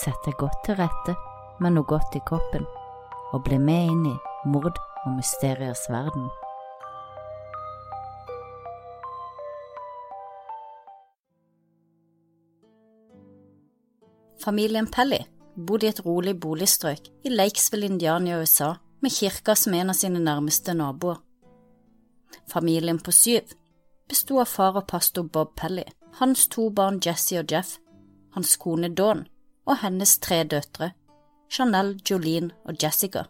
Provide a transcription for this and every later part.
Sett deg godt til rette med noe godt i kroppen, og bli med inn i mord og mysteriers verden. Familien Pelly bodde i et rolig boligstrøk i Lakesville, Indiana USA, med kirka som en av sine nærmeste naboer. Familien på syv besto av far og pastor Bob Pelly, hans to barn Jesse og Jeff, hans kone Dawn og hennes tre døtre, Chanel, Jolene og Jessica.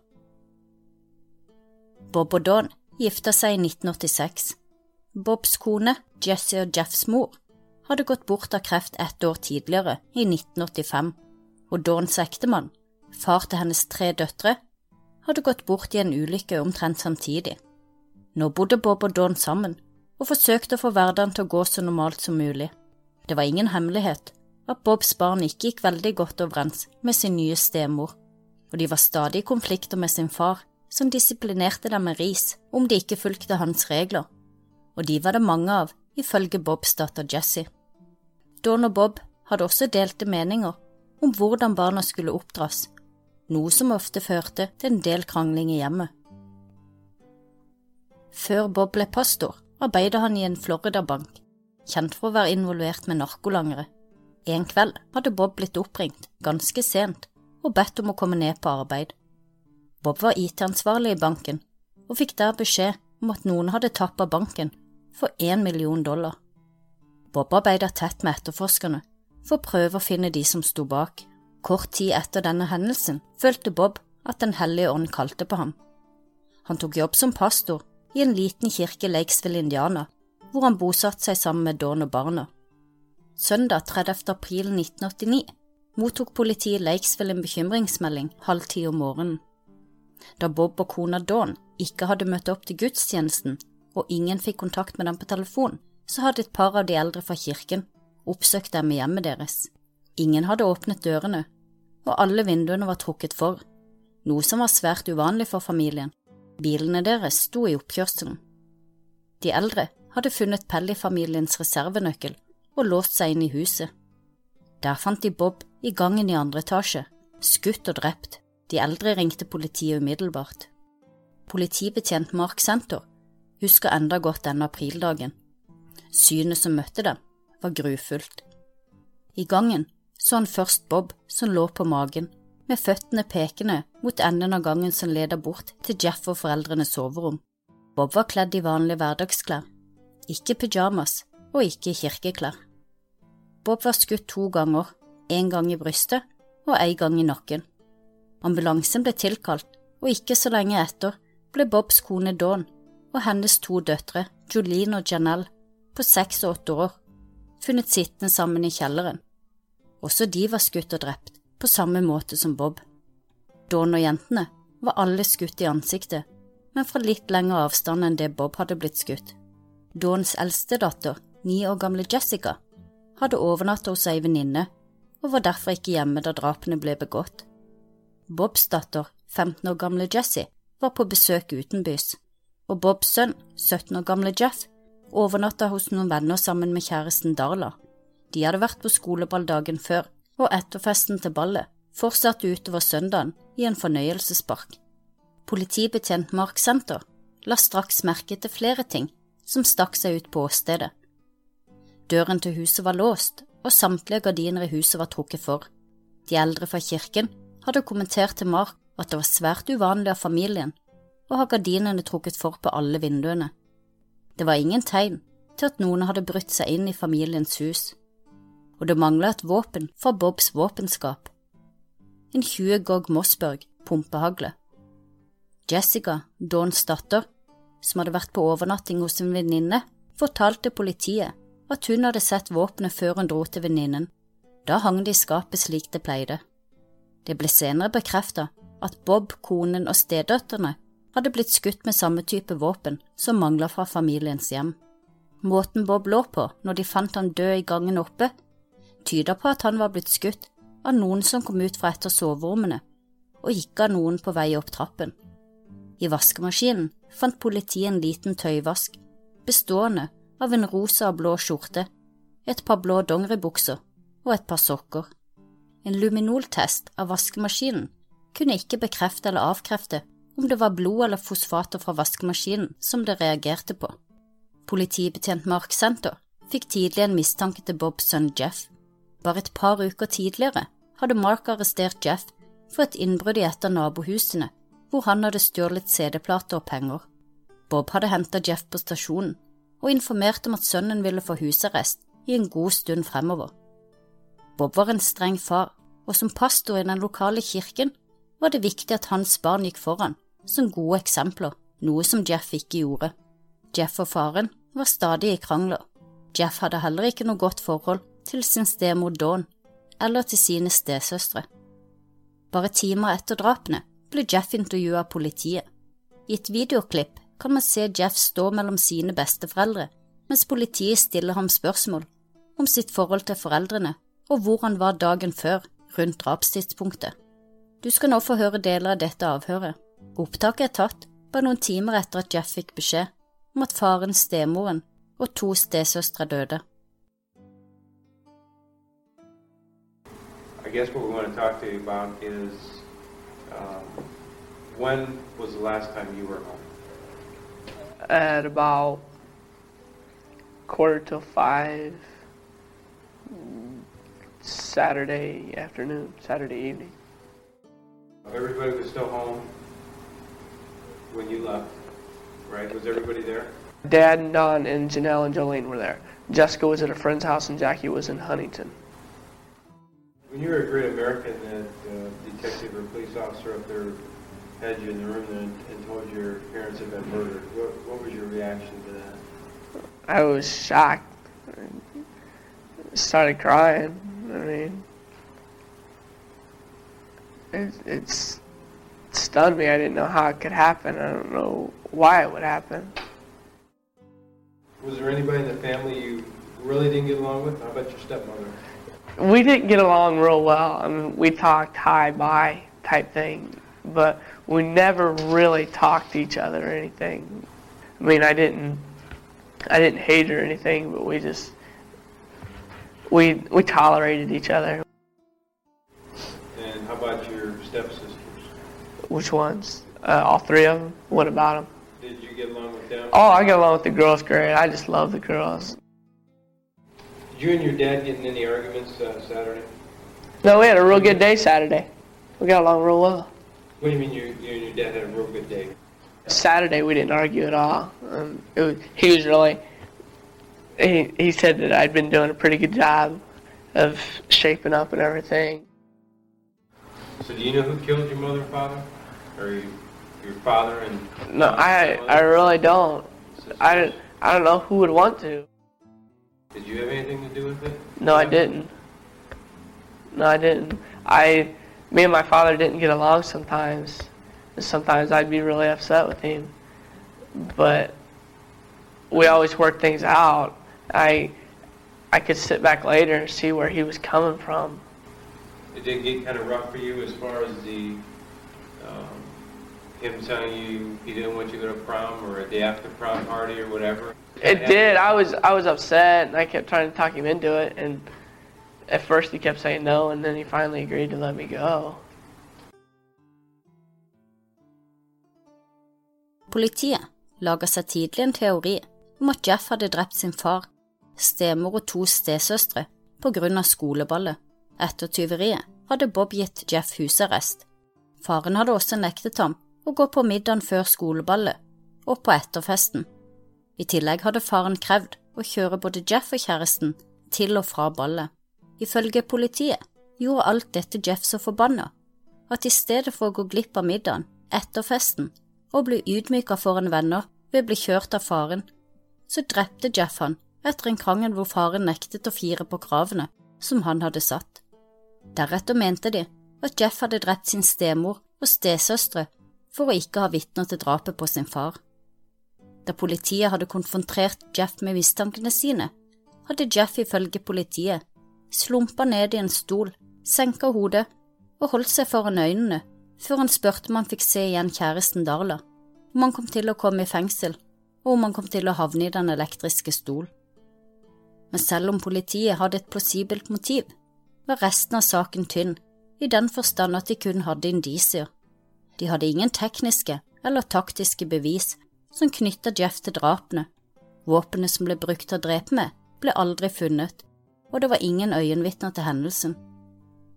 Bob og Dawn gifta seg i 1986. Bobs kone, Jesse og Jeffs mor, hadde gått bort av kreft ett år tidligere, i 1985, og Dawns ektemann, far til hennes tre døtre, hadde gått bort i en ulykke omtrent samtidig. Nå bodde Bob og Dawn sammen, og forsøkte å få hverdagen til å gå så normalt som mulig. Det var ingen hemmelighet at Bobs barn ikke gikk veldig godt overens med sin nye stemor, og de var stadig i konflikter med sin far, som disiplinerte dem med ris om de ikke fulgte hans regler, og de var det mange av, ifølge Bobs datter Jessie. Dawn og Bob hadde også delte meninger om hvordan barna skulle oppdras, noe som ofte førte til en del krangling i hjemmet. Før Bob ble pastor, arbeidet han i en Florida-bank, kjent for å være involvert med narkolangere. En kveld hadde Bob blitt oppringt, ganske sent, og bedt om å komme ned på arbeid. Bob var IT-ansvarlig i banken, og fikk der beskjed om at noen hadde tappet banken for én million dollar. Bob arbeidet tett med etterforskerne for å prøve å finne de som sto bak. Kort tid etter denne hendelsen følte Bob at Den hellige ånd kalte på ham. Han tok jobb som pastor i en liten kirke i Lakesville, Indiana, hvor han bosatte seg sammen med Dawn og barna. Søndag 30. april 1989 mottok politiet Lakesville en bekymringsmelding halv ti om morgenen. Da Bob og kona Dawn ikke hadde møtt opp til gudstjenesten, og ingen fikk kontakt med dem på telefon, så hadde et par av de eldre fra kirken oppsøkt dem i hjemmet deres. Ingen hadde åpnet dørene, og alle vinduene var trukket for, noe som var svært uvanlig for familien. Bilene deres sto i oppkjørselen. De eldre hadde funnet Pelly-familiens reservenøkkel og låst seg inn i huset. Der fant de Bob i gangen i andre etasje, skutt og drept. De eldre ringte politiet umiddelbart. Politibetjent Mark Senter husker enda godt denne aprildagen. Synet som møtte dem, var grufullt. I gangen så han først Bob som lå på magen med føttene pekende mot enden av gangen som leder bort til Jeff og foreldrenes soverom. Bob var kledd i vanlige hverdagsklær, ikke pyjamas og ikke i kirkeklær. Bob var skutt to ganger, en gang i brystet og en gang i nakken. Ambulansen ble tilkalt, og ikke så lenge etter ble Bobs kone Dawn og hennes to døtre, Jolene og Janelle, på seks og åtte år, funnet sittende sammen i kjelleren. Også de var skutt og drept på samme måte som Bob. Dawn og jentene var alle skutt i ansiktet, men fra litt lengre avstand enn det Bob hadde blitt skutt. Dawns eldste datter, ni år gamle Jessica, hadde overnatta hos ei venninne og var derfor ikke hjemme da drapene ble begått. Bobs datter, 15 år gamle Jessie, var på besøk utenbys, og Bobs sønn, 17 år gamle Jeff, overnatta hos noen venner sammen med kjæresten Darla. De hadde vært på skoleball dagen før og etter festen til ballet fortsatte utover søndagen i en fornøyelsespark. Politibetjent Mark Center la straks merke til flere ting som stakk seg ut på åstedet. Døren til huset var låst, og samtlige gardiner i huset var trukket for. De eldre fra kirken hadde kommentert til Mark at det var svært uvanlig av familien å ha gardinene trukket for på alle vinduene. Det var ingen tegn til at noen hadde brutt seg inn i familiens hus og det mangla et våpen fra Bobs våpenskap. En 20 Gog Mossberg pumpehagle. Jessica, Dawns datter, som hadde vært på overnatting hos en venninne, fortalte politiet at hun hadde sett våpenet før hun dro til venninnen. Da hang det i skapet slik det pleide. Det ble senere bekreftet at Bob, konen og stedøtterne hadde blitt skutt med samme type våpen som manglet fra familiens hjem. Måten Bob lå på når de fant han død i gangen oppe, tyder på at han var blitt skutt av noen som kom ut fra et av soverommene, og gikk av noen på vei opp trappen. I vaskemaskinen fant politiet en liten tøyvask, bestående av en rosa og blå skjorte, et par blå dongeribukser og et par sokker. en luminoltest av vaskemaskinen kunne ikke bekrefte eller avkrefte om det var blod eller fosfater fra vaskemaskinen som det reagerte på. Politibetjent Mark Center fikk tidlig en mistanke til Bobs sønn Jeff. Bare et par uker tidligere hadde Mark arrestert Jeff for et innbrudd i et av nabohusene, hvor han hadde stjålet CD-plater og penger. Bob hadde hentet Jeff på stasjonen og informerte om at sønnen ville få husarrest i en god stund fremover. Bob var en streng far, og som pastor i den lokale kirken var det viktig at hans barn gikk foran som gode eksempler, noe som Jeff ikke gjorde. Jeff og faren var stadig i krangler. Jeff hadde heller ikke noe godt forhold til sin stemor Dawn eller til sine stesøstre. Bare timer etter drapene ble Jeff intervjuet av politiet. I et videoklipp kan man se Jeff stå mellom sine besteforeldre mens politiet stiller ham spørsmål om sitt forhold til foreldrene og hvor han var dagen før, rundt drapstidspunktet. Du skal nå få høre deler av dette avhøret. Opptaket er tatt bare noen timer etter at Jeff fikk beskjed om at faren, stemoren og to stesøstre døde. I guess what we want to talk to you about is um, when was the last time you were home? At about quarter till five Saturday afternoon, Saturday evening. Everybody was still home when you left, right? Was everybody there? Dad and Don and Janelle and Jolene were there. Jessica was at a friend's house and Jackie was in Huntington. When you were a great American, that uh, detective or police officer up there had you in the room and, and told you your parents had been murdered, what, what was your reaction to that? I was shocked. I started crying. I mean, it, it's stunned me. I didn't know how it could happen. I don't know why it would happen. Was there anybody in the family you really didn't get along with? How about your stepmother? We didn't get along real well. I mean, we talked hi, bye type thing, but we never really talked to each other or anything. I mean, I didn't, I didn't hate her or anything, but we just, we we tolerated each other. And how about your stepsisters? Which ones? Uh, all three of them. What about them? Did you get along with them? Oh, I get along with the girls great. I just love the girls. Did you and your dad get in any arguments uh, Saturday? No, we had a real good day Saturday. We got along real well. What do you mean you, you and your dad had a real good day? Saturday we didn't argue at all. Um, it was, he was really. He he said that I'd been doing a pretty good job of shaping up and everything. So do you know who killed your mother and father? Or you, your father and... No, I I really don't. I I don't know who would want to. Did you have anything to do with it? No, I didn't. No, I didn't. I, me and my father didn't get along sometimes. Sometimes I'd be really upset with him. But we always worked things out. I, I could sit back later and see where he was coming from. It did get kind of rough for you as far as the... Um, him telling you he didn't want you to go to prom or at the after prom party or whatever? It did. I was I was upset, and I kept trying to talk him into it. And at first he kept saying no, and then he finally agreed to let me go. Politiet laga seg tidlig en teori om at Jeff hadde drept sin far, stemor og to stesøstre på grunn av skoleballet. Etter tyveriet hadde Bob gitt Jeff husarrest. Faren hadde også nektet ham å gå på middagen før skoleballet og på etterfesten. I tillegg hadde faren krevd å kjøre både Jeff og kjæresten til og fra ballet. Ifølge politiet gjorde alt dette Jeff så forbanna at i stedet for å gå glipp av middagen etter festen og bli ydmyka foran venner ved å bli kjørt av faren, så drepte Jeff han etter en krangel hvor faren nektet å fire på kravene som han hadde satt. Deretter mente de at Jeff hadde drept sin stemor og stesøstre for å ikke ha vitner til drapet på sin far. Da politiet hadde konfrontert Jeff med mistankene sine, hadde Jeff ifølge politiet slumpa ned i en stol, senka hodet og holdt seg foran øynene før han spurte om han fikk se igjen kjæresten Darla, om han kom til å komme i fengsel, og om han kom til å havne i den elektriske stol. Men selv om politiet hadde et plausibelt motiv, var resten av saken tynn, i den forstand at de kun hadde indisier. De hadde ingen tekniske eller taktiske bevis som knytta Jeff til drapene. Våpenet som ble brukt til å drepe med, ble aldri funnet, og det var ingen øyenvitner til hendelsen.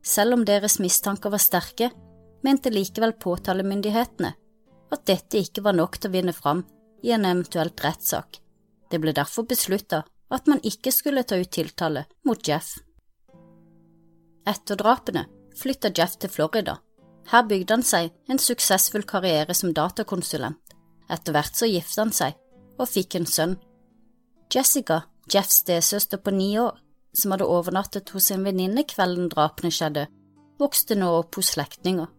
Selv om deres mistanker var sterke, mente likevel påtalemyndighetene at dette ikke var nok til å vinne fram i en eventuelt rettssak. Det ble derfor beslutta at man ikke skulle ta ut tiltale mot Jeff. Etter drapene flytta Jeff til Florida. Her bygde han seg en suksessfull karriere som datakonsulent. Etter hvert så gifta han seg og fikk en sønn. Jessica, Jeffs stesøster på ni år, som hadde overnattet hos en venninne kvelden drapene skjedde, vokste nå opp hos slektninger.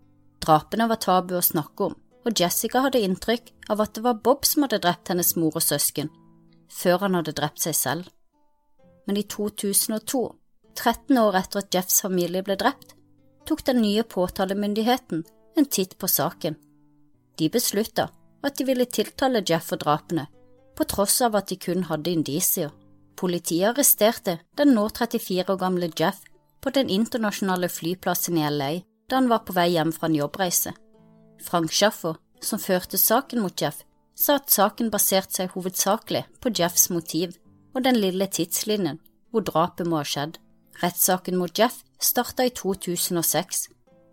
Drapene var tabu å snakke om, og Jessica hadde inntrykk av at det var Bob som hadde drept hennes mor og søsken, før han hadde drept seg selv. Men i 2002, 13 år etter at Jeffs familie ble drept, tok den nye påtalemyndigheten en titt på saken. De beslutta at de ville tiltale Jeff for drapene, på tross av at de kun hadde indisier. Politiet arresterte den nå 34 år gamle Jeff på den internasjonale flyplassen i LA da han var på vei hjem fra en jobbreise. Frank Schaffer, som førte saken mot Jeff, sa at saken baserte seg hovedsakelig på Jeffs motiv og den lille tidslinjen hvor drapet må ha skjedd. Rettssaken mot Jeff starta i 2006,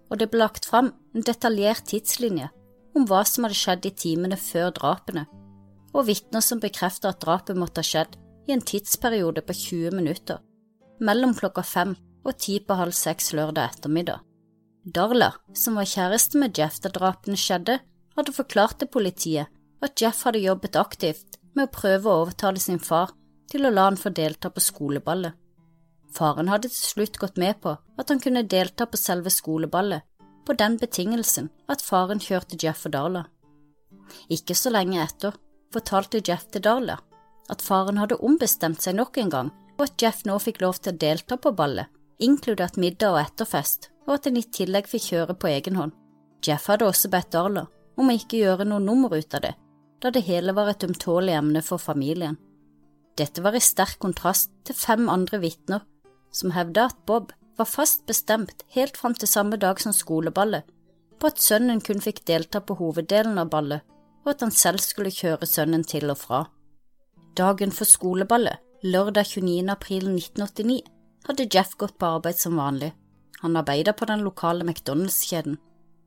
og det ble lagt fram en detaljert tidslinje om hva som hadde skjedd i timene før drapene, og vitner som bekrefter at drapet måtte ha skjedd i en tidsperiode på 20 minutter, mellom klokka fem og ti på halv seks lørdag ettermiddag. Darla, som var kjæreste med Jeff da drapene skjedde, hadde forklart til politiet at Jeff hadde jobbet aktivt med å prøve å overtale sin far til å la han få delta på skoleballet. Faren hadde til slutt gått med på at han kunne delta på selve skoleballet, på den betingelsen at faren kjørte Jeff og Darla. Ikke så lenge etter fortalte Jeff til Darla at faren hadde ombestemt seg nok en gang, og at Jeff nå fikk lov til å delta på ballet, inkludert middag og etterfest, og at han i tillegg fikk kjøre på egen hånd. Jeff hadde også bedt Darla om å ikke gjøre noe nummer ut av det, da det hele var et ømtålig emne for familien. Dette var i sterk kontrast til fem andre vitner som hevda at Bob var fast bestemt helt fram til samme dag som skoleballet på at sønnen kun fikk delta på hoveddelen av ballet, og at han selv skulle kjøre sønnen til og fra. Dagen for skoleballet, lørdag 29. april 1989, hadde Jeff gått på arbeid som vanlig. Han arbeidet på den lokale McDonald's-kjeden.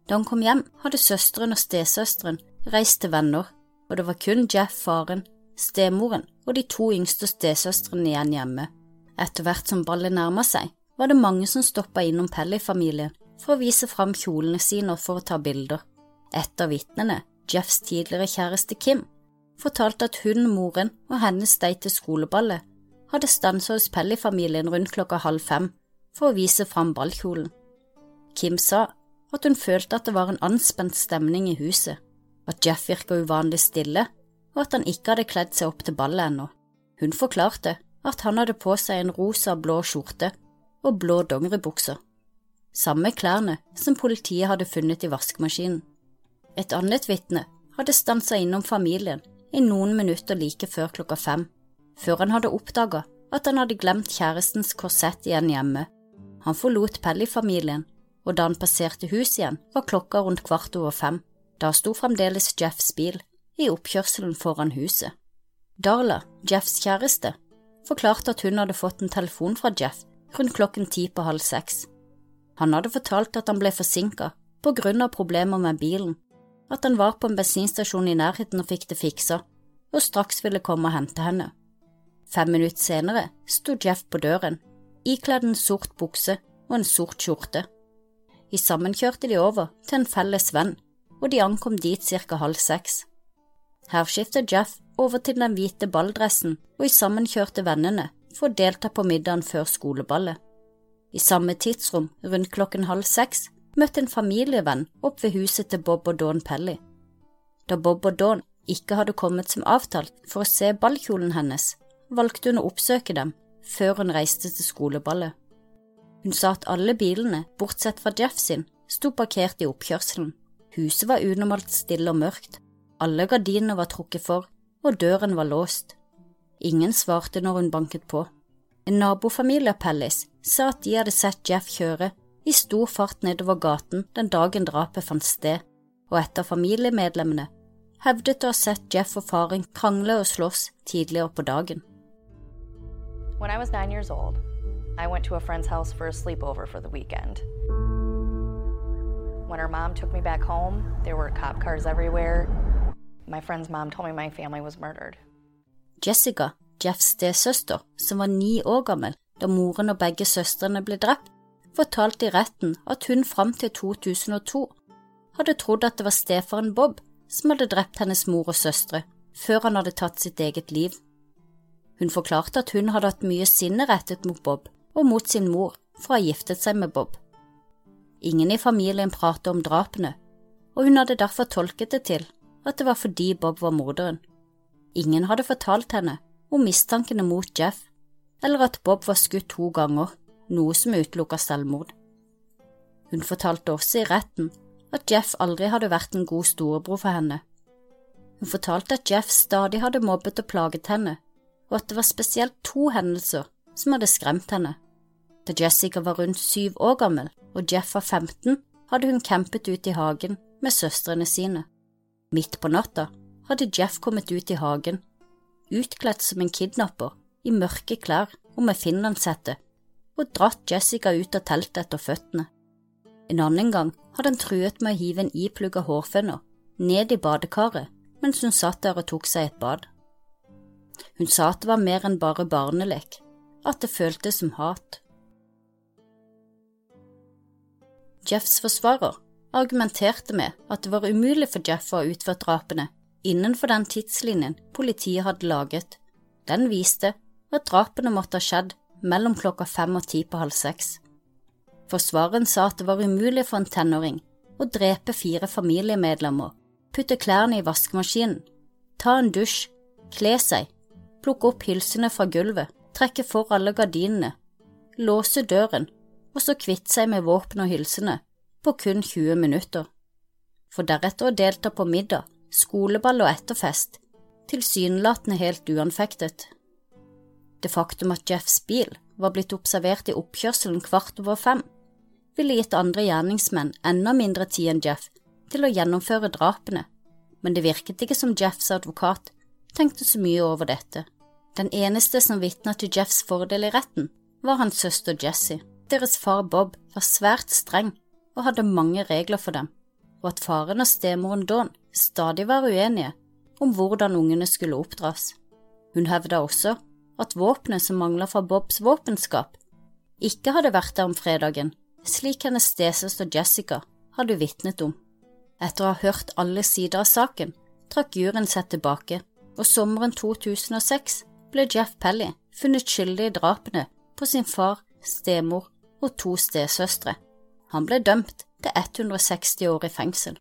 Da han kom hjem, hadde søsteren og stesøsteren reist til venner, og det var kun Jeff, faren, stemoren og de to yngste stesøstrene igjen hjemme. Etter hvert som ballet nærma seg, var det mange som stoppa innom Pelly-familien for å vise fram kjolene sine og for å ta bilder. Et av vitnene, Jeffs tidligere kjæreste Kim, fortalte at hun, moren og hennes date til skoleballet hadde stansa hos Pelly-familien rundt klokka halv fem for å vise fram ballkjolen. Kim sa at hun følte at det var en anspent stemning i huset, at Jeff virka uvanlig stille, og at han ikke hadde kledd seg opp til ballet ennå. Hun forklarte at han hadde på seg en rosa-blå skjorte og blå dongeribukser, samme klærne som politiet hadde funnet i vaskemaskinen. Et annet vitne hadde stansa innom familien i noen minutter like før klokka fem, før han hadde oppdaga at han hadde glemt kjærestens korsett igjen hjemme. Han forlot Pelly-familien, og da han passerte huset igjen, var klokka rundt kvart over fem. Da sto fremdeles Jeffs bil i oppkjørselen foran huset. Darla, Jeffs kjæreste, forklarte at hun hadde fått en telefon fra Jeff rundt klokken ti på halv seks. Han hadde fortalt at han ble forsinka på grunn av problemer med bilen, at han var på en bensinstasjon i nærheten og fikk det fiksa, og straks ville komme og hente henne. Fem minutter senere sto Jeff på døren, ikledd en sort bukse og en sort skjorte. I sammen kjørte de over til en felles venn, og de ankom dit cirka halv seks. Her skiftet Jeff over til den hvite balldressen og i sammen kjørte vennene for å delta på middagen før skoleballet. I samme tidsrom, rundt klokken halv seks, møtte en familievenn opp ved huset til Bob og Dawn Pelly. Da Bob og Dawn ikke hadde kommet som avtalt for å se ballkjolen hennes, valgte hun å oppsøke dem før hun reiste til skoleballet. Hun sa at alle bilene, bortsett fra Jeff sin, sto parkert i oppkjørselen. Huset var unormalt stille og mørkt, alle gardinene var trukket for, og døren var låst. Ingen svarte når hun banket på. En nabofamilie av Pellis sa at de hadde sett Jeff kjøre i stor fart nedover gaten den dagen drapet fant sted, og et av familiemedlemmene hevdet å ha sett Jeff og faren krangle og slåss tidligere på dagen. When I was nine years old, I went to a friend's house for a sleepover for the weekend. When her mom took me back home, there were cop cars everywhere. My friend's mom told me my family was murdered. Jessica, Jeffs stesøster, som var ni år gammel da moren og begge søstrene ble drept, fortalte i retten at hun fram til 2002 hadde trodd at det var stefaren Bob som hadde drept hennes mor og søstre, før han hadde tatt sitt eget liv. Hun forklarte at hun hadde hatt mye sinne rettet mot Bob og mot sin mor for å ha giftet seg med Bob. Ingen i familien pratet om drapene, og hun hadde derfor tolket det til at det var fordi Bob var morderen. Ingen hadde fortalt henne om mistankene mot Jeff, eller at Bob var skutt to ganger, noe som utelukka selvmord. Hun fortalte også i retten at Jeff aldri hadde vært en god storebror for henne. Hun fortalte at Jeff stadig hadde mobbet og plaget henne, og at det var spesielt to hendelser som hadde skremt henne. Da Jessica var rundt syv år gammel og Jeff var 15, hadde hun campet ute i hagen med søstrene sine. Midt på natta hadde Jeff kommet ut i hagen, utkledd som en kidnapper, i mørke klær og med finlandshette, og dratt Jessica ut av teltet etter føttene. En annen gang hadde han truet med å hive en iplugga hårføner ned i badekaret mens hun satt der og tok seg et bad. Hun sa at det var mer enn bare barnelek, at det føltes som hat. Jeffs forsvarer argumenterte med at det var umulig for Jeff å ha utført drapene innenfor den tidslinjen politiet hadde laget. Den viste at drapene måtte ha skjedd mellom klokka fem og ti på halv seks. Forsvareren sa at det var umulig for en tenåring å drepe fire familiemedlemmer, putte klærne i vaskemaskinen, ta en dusj, kle seg, plukke opp hylsene fra gulvet, trekke for alle gardinene, låse døren og så kvitte seg med våpen og hylsene på kun 20 minutter, for deretter å delta på middag, skoleball og etterfest, tilsynelatende helt uanfektet. Det faktum at Jeffs bil var blitt observert i oppkjørselen kvart over fem, ville gitt andre gjerningsmenn enda mindre tid enn Jeff til å gjennomføre drapene, men det virket ikke som Jeffs advokat tenkte så mye over dette. Den eneste som vitna til Jeffs fordel i retten, var hans søster Jessie. Deres far Bob var svært streng og hadde mange regler for dem, og at faren og stemoren Dawn stadig var uenige om hvordan ungene skulle oppdras. Hun hevda også at våpenet som mangla fra Bobs våpenskap, ikke hadde vært der om fredagen, slik hennes stesøster Jessica hadde vitnet om. Etter å ha hørt alle sider av saken, trakk juryen seg tilbake, og sommeren 2006 ble Jeff Pelly funnet skyldig i drapene på sin far, stemor og to stesøstre. Han ble dømt til 160 år i fengsel.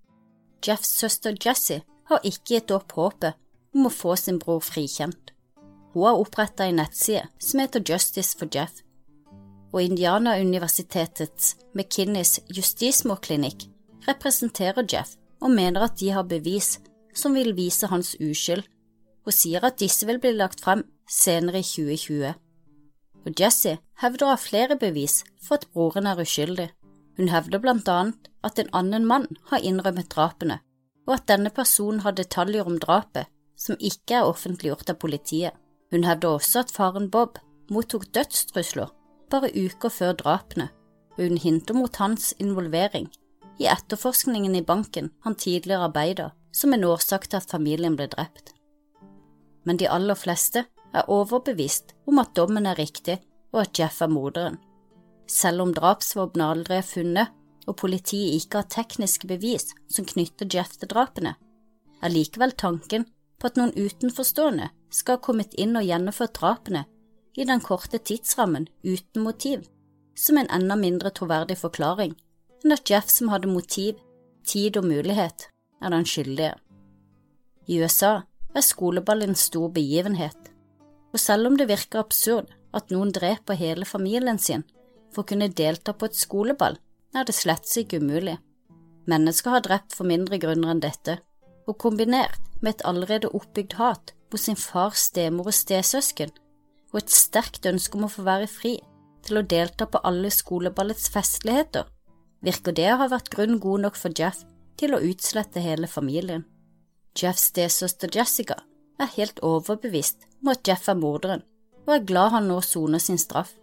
Jeffs søster Jessie har ikke gitt opp håpet om å få sin bror frikjent. Hun har oppretta en nettside som heter Justice for Jeff, og Indiana-universitetets McKinneys justismordklinikk representerer Jeff og mener at de har bevis som vil vise hans uskyld, og sier at disse vil bli lagt frem senere i 2020. Og Jesse hevder å ha flere bevis for at broren er uskyldig. Hun hevder blant annet at en annen mann har innrømmet drapene, og at denne personen har detaljer om drapet som ikke er offentliggjort av politiet. Hun hevder også at faren Bob mottok dødstrusler bare uker før drapene, og hun hinter mot hans involvering i etterforskningen i banken han tidligere arbeidet som en årsak til at familien ble drept. Men de aller fleste er overbevist om at dommen er riktig og at Jeff er morderen. Selv om drapsvåpenet aldri er funnet og politiet ikke har tekniske bevis som knytter Jeff til drapene, er likevel tanken på at noen utenforstående skal ha kommet inn og gjennomført drapene i den korte tidsrammen uten motiv, som en enda mindre troverdig forklaring enn at Jeff som hadde motiv, tid og mulighet, er den skyldige. I USA er skoleball en stor begivenhet, og selv om det virker absurd at noen dreper hele familien sin for å kunne delta på et skoleball, er det slett ikke umulig. Mennesker har drept for mindre grunner enn dette, og kombinert med et allerede oppbygd hat mot sin fars stemor og stesøsken, og et sterkt ønske om å få være fri til å delta på alle skoleballets festligheter, virker det å ha vært grunn god nok for Jeff til å utslette hele familien. Jeffs stesøster Jessica er helt overbevist om at Jeff er morderen, og er glad han nå soner sin straff.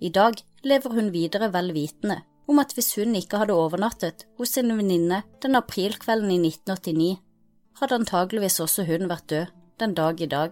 I dag lever hun videre vel vitende om at hvis hun ikke hadde overnattet hos sin venninne den aprilkvelden i 1989, hadde antageligvis også hun vært død den dag i dag.